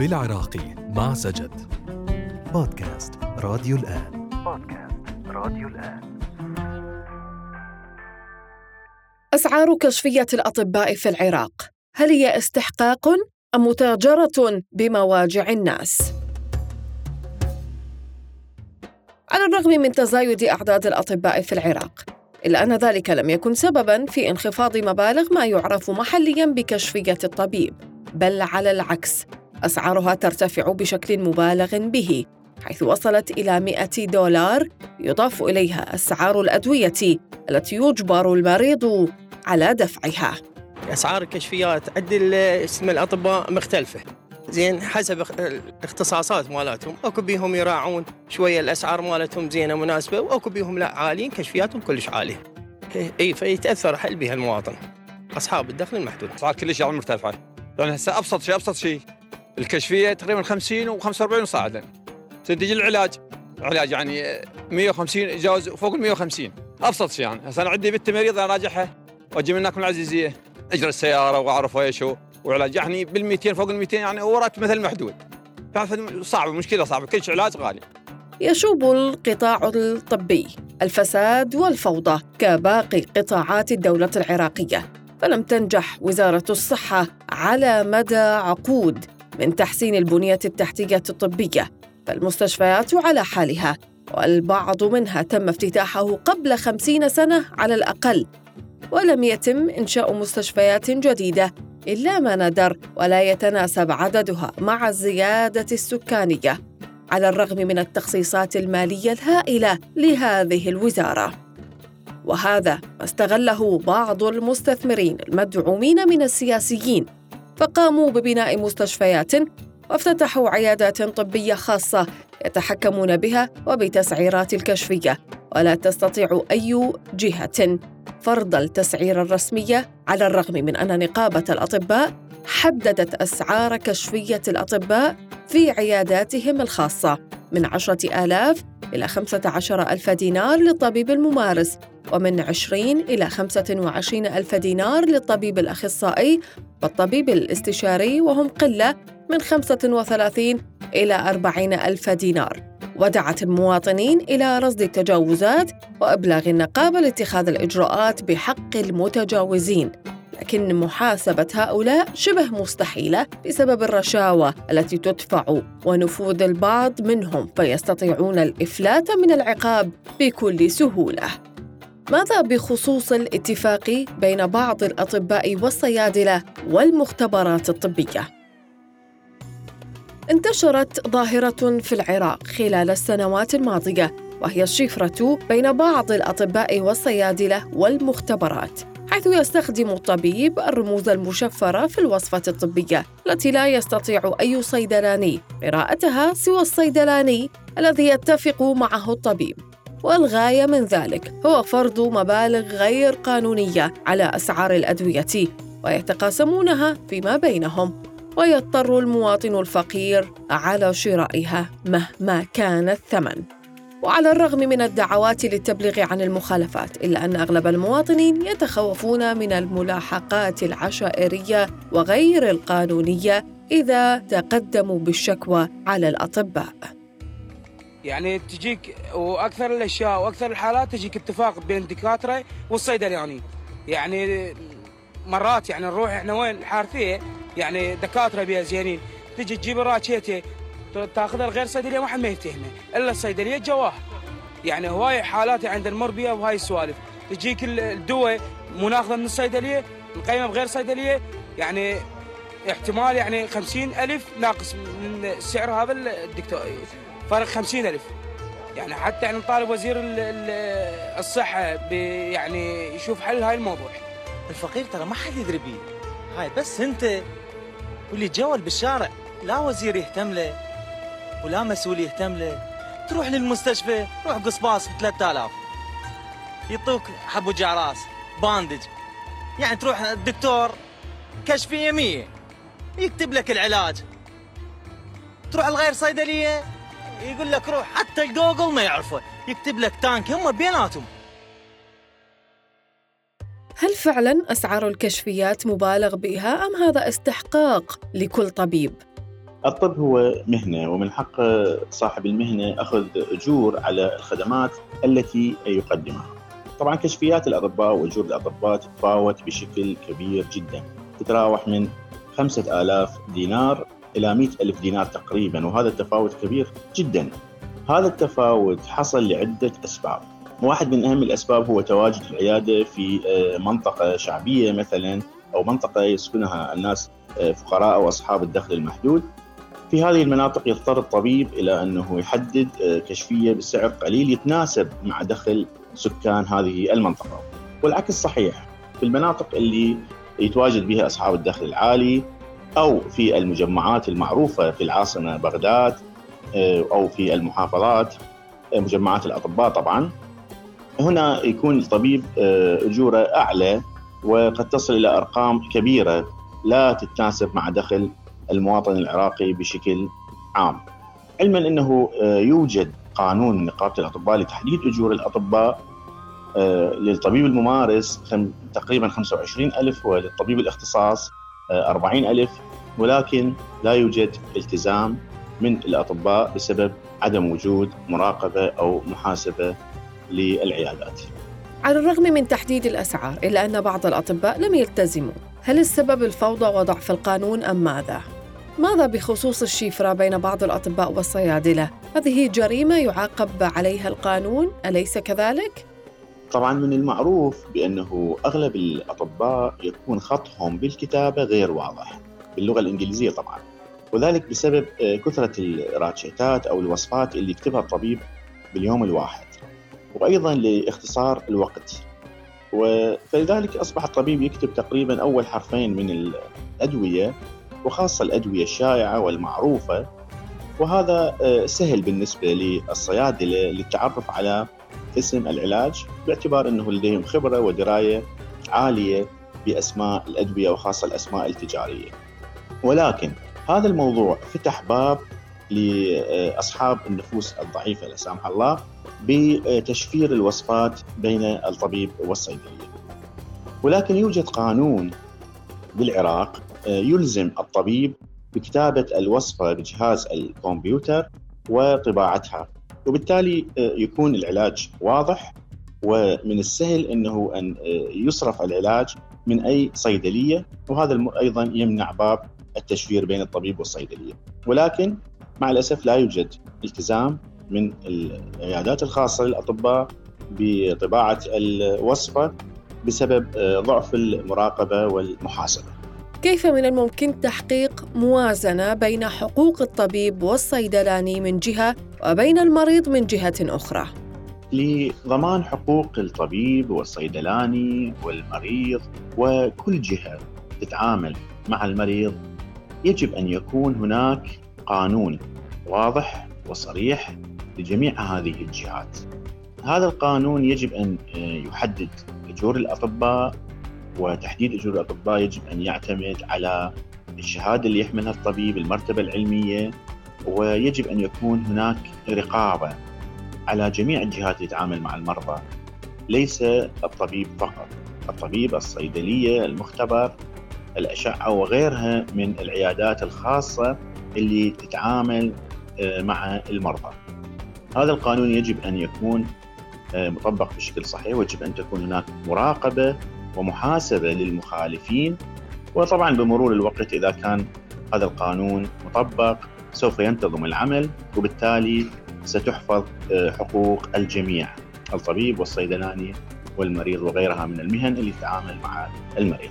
بالعراقي مع سجد. بودكاست راديو الآن. بودكاست راديو الآن. أسعار كشفية الأطباء في العراق. هل هي استحقاق أم متاجرة بمواجع الناس؟ على الرغم من تزايد أعداد الأطباء في العراق إلا أن ذلك لم يكن سبباً في انخفاض مبالغ ما يعرف محلياً بكشفية الطبيب بل على العكس أسعارها ترتفع بشكل مبالغ به حيث وصلت إلى 100 دولار يضاف إليها أسعار الأدوية التي يجبر المريض على دفعها. أسعار الكشفيات عند اسم الأطباء مختلفة. زين حسب اخ- الاختصاصات مالتهم. أكو بيهم يراعون شوية الأسعار مالتهم زينة مناسبة وأكو بيهم لا عاليين كشفياتهم كلش عالية. إيه- اي فيتأثر حل بها المواطن أصحاب الدخل المحدود. أسعار كلش يعني مرتفعة. لأن هسه أبسط شيء أبسط شيء. الكشفية تقريبا 50 و45 وصاعدا تنتج العلاج. علاج يعني آه، 150 يجاوز فوق ال 150 أبسط شيء يعني. هسه أنا عندي بنت مريض أنا راجعها واجي من من العزيزيه اجر السيارة واعرف إيش وعلاج يعني بال 200 فوق ال 200 يعني هو راتب مثل محدود. صعبه مشكلة صعبة. كل شيء علاج غالي. يشوب القطاع الطبي الفساد والفوضى كباقي قطاعات الدولة العراقية. فلم تنجح وزارة الصحة على مدى عقود. من تحسين البنية التحتية الطبية فالمستشفيات على حالها والبعض منها تم افتتاحه قبل خمسين سنة على الأقل. ولم يتم إنشاء مستشفيات جديدة إلا ما ندر ولا يتناسب عددها مع الزيادة السكانية على الرغم من التخصيصات المالية الهائلة لهذه الوزارة. وهذا ما استغله بعض المستثمرين المدعومين من السياسيين فقاموا ببناء مستشفيات وافتتحوا عيادات طبية خاصة يتحكمون بها وبتسعيرات الكشفية. ولا تستطيع أي جهة فرض التسعير الرسمية على الرغم من أن نقابة الأطباء حددت أسعار كشفية الأطباء في عياداتهم الخاصة من عشرة آلاف إلى خمسة عشر ألف دينار للطبيب الممارس ومن عشرين إلى خمسة وعشرين ألف دينار للطبيب الأخصائي والطبيب الاستشاري وهم قلة من خمسة وثلاثين إلى أربعين ألف دينار. ودعت المواطنين إلى رصد التجاوزات وإبلاغ النقابة لاتخاذ الإجراءات بحق المتجاوزين. لكن محاسبة هؤلاء شبه مستحيلة بسبب الرشاوى التي تدفع ونفوذ البعض منهم فيستطيعون الإفلات من العقاب بكل سهولة. ماذا بخصوص الاتفاق بين بعض الأطباء والصيادلة والمختبرات الطبية؟ انتشرت ظاهرة في العراق خلال السنوات الماضية وهي الشفرة بين بعض الأطباء والصيادلة والمختبرات حيث يستخدم الطبيب الرموز المشفرة في الوصفة الطبية التي لا يستطيع أي صيدلاني قراءتها سوى الصيدلاني الذي يتفق معه الطبيب. والغاية من ذلك هو فرض مبالغ غير قانونية على أسعار الأدوية ويتقاسمونها فيما بينهم ويضطر المواطن الفقير على شرائها مهما كان الثمن. وعلى الرغم من الدعوات للتبليغ عن المخالفات إلا أن أغلب المواطنين يتخوفون من الملاحقات العشائرية وغير القانونية إذا تقدموا بالشكوى على الأطباء. يعني تجيك وأكثر الأشياء وأكثر الحالات تجيك اتفاق بين الدكاتره والصيدلاني يعني. مرات يعني نروح إحنا وين الحارثيه يعني دكاترة بيها زينين تجي تجيب الراكيته تاخذها الغير صيدلية ما حد ما يفتهمه. إلا الصيدلية جواها يعني هواي حالات عند المر بيها وهاي السوالف. تجيك الدواء مو ناخذه من الصيدلية نقيمه بغير صيدلية. يعني احتمال يعني خمسين ألف ناقص من سعر هذا الدكتور. فرق خمسين ألف. يعني حتى يعني نطالب وزير ال- ال- الصحة يعني يشوف حل هاي الموضوع. الفقير ترى ما حد يدري بيه. هاي بس انت واللي تجول بالشارع لا وزير يهتم له. ولا مسؤول يهتم له تروح للمستشفى روح قصباص ب 3000 يعطوك حب وجع راس باندج. يعني تروح الدكتور كشفية 100 يكتب لك العلاج. تروح لغير صيدلية يقول لك روح حتى الجوجل ما يعرفه يكتب لك تانك هم بيناتهم. هل فعلا أسعار الكشفيات مبالغ بها أم هذا استحقاق لكل طبيب؟ الطب هو مهنة ومن حق صاحب المهنة أخذ أجور على الخدمات التي يقدمها. طبعا كشفيات الأطباء وأجور الأطباء تتفاوت بشكل كبير جدا. تتراوح من خمسة آلاف دينار إلى مئة ألف دينار تقريبا وهذا التفاوت كبير جدا. هذا التفاوت حصل لعدة أسباب. واحد من أهم الأسباب هو تواجد العيادة في آه، منطقة شعبية مثلا أو منطقة يسكنها الناس آه، فقراء أو أصحاب الدخل المحدود. في هذه المناطق يضطر الطبيب إلى أنه يحدد آه، كشفية بسعر قليل يتناسب مع دخل سكان هذه المنطقة. والعكس صحيح في المناطق اللي يتواجد بها أصحاب الدخل العالي أو في المجمعات المعروفة في العاصمة بغداد أو في المحافظات مجمعات الأطباء طبعا هنا يكون الطبيب أجورة أعلى وقد تصل إلى أرقام كبيرة لا تتناسب مع دخل المواطن العراقي بشكل عام. علما أنه يوجد قانون نقابة الأطباء لتحديد أجور الأطباء للطبيب الممارس تقريبا 25 ألف وللطبيب الاختصاص 40 ألف ولكن لا يوجد التزام من الأطباء بسبب عدم وجود مراقبة أو محاسبة للعيادات. على الرغم من تحديد الأسعار إلا أن بعض الأطباء لم يلتزموا. هل السبب الفوضى وضعف القانون أم ماذا؟ ماذا بخصوص الشفرة بين بعض الأطباء والصيادلة؟ هذه جريمة يعاقب عليها القانون أليس كذلك؟ طبعا من المعروف بأنه أغلب الأطباء يكون خطهم بالكتابة غير واضح باللغة الإنجليزية طبعا وذلك بسبب كثرة الراتشيتات أو الوصفات اللي يكتبها الطبيب باليوم الواحد وأيضا لاختصار الوقت فلذلك أصبح الطبيب يكتب تقريبا أول حرفين من الأدوية وخاصة الأدوية الشائعة والمعروفة وهذا آه، سهل بالنسبة للصيادله للتعرف على اسم العلاج باعتبار إنه لديهم خبرة ودراية عالية بأسماء الأدوية وخاصة الأسماء التجارية. ولكن هذا الموضوع فتح باب لاصحاب النفوس الضعيفة لا سامح الله بتشفير الوصفات بين الطبيب والصيدليه. ولكن يوجد قانون بالعراق آه، يلزم الطبيب بكتابة الوصفة بجهاز الكمبيوتر وطباعتها وبالتالي آه، يكون العلاج واضح ومن السهل إنه أن آه، يصرف العلاج من أي صيدلية وهذا أيضا يمنع باب التشفير بين الطبيب والصيدلية ولكن مع الأسف لا يوجد التزام من العيادات الخاصة للأطباء بطباعة الوصفة بسبب آه، ضعف المراقبة والمحاسبة. كيف من الممكن تحقيق موازنة بين حقوق الطبيب والصيدلاني من جهة وبين المريض من جهة أخرى؟ لضمان حقوق الطبيب والصيدلاني والمريض وكل جهة تتعامل مع المريض يجب أن يكون هناك قانون واضح وصريح لجميع هذه الجهات. هذا القانون يجب أن آه، يحدد أجور الأطباء وتحديد أجور الأطباء يجب أن يعتمد على الشهادة اللي يحملها الطبيب، المرتبة العلمية ويجب أن يكون هناك رقابة على جميع الجهات اللي تتعامل مع المرضى. ليس الطبيب فقط، الطبيب، الصيدلية، المختبر، الأشعة وغيرها من العيادات الخاصة اللي تتعامل آه، مع المرضى. هذا القانون يجب أن يكون آه، مطبق بشكل صحيح ويجب أن تكون هناك مراقبة ومحاسبة للمخالفين وطبعا بمرور الوقت إذا كان هذا القانون مطبق سوف ينتظم العمل وبالتالي ستحفظ آه، حقوق الجميع الطبيب والصيدلاني والمريض وغيرها من المهن اللي تتعامل مع المريض.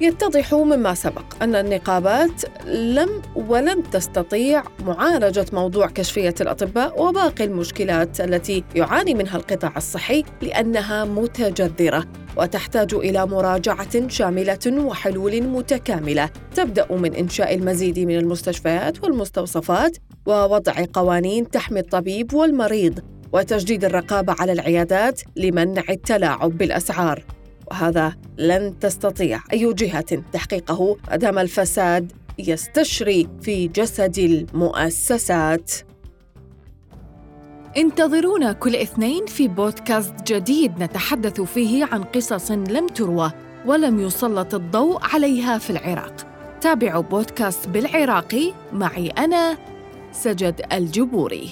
يتضح مما سبق أن النقابات لم ولن تستطيع معالجة موضوع كشفية الأطباء وباقي المشكلات التي يعاني منها القطاع الصحي لأنها متجذرة وتحتاج إلى مراجعة شاملة وحلول متكاملة تبدأ من إنشاء المزيد من المستشفيات والمستوصفات ووضع قوانين تحمي الطبيب والمريض وتجديد الرقابة على العيادات لمنع التلاعب بالأسعار. وهذا لن تستطيع أي جهة تحقيقه. ما دام الفساد يستشري في جسد المؤسسات. انتظرونا كل اثنين في بودكاست جديد نتحدث فيه عن قصص لم تروى ولم يسلط الضوء عليها في العراق. تابعوا بودكاست بالعراقي. معي أنا سجد الجبوري.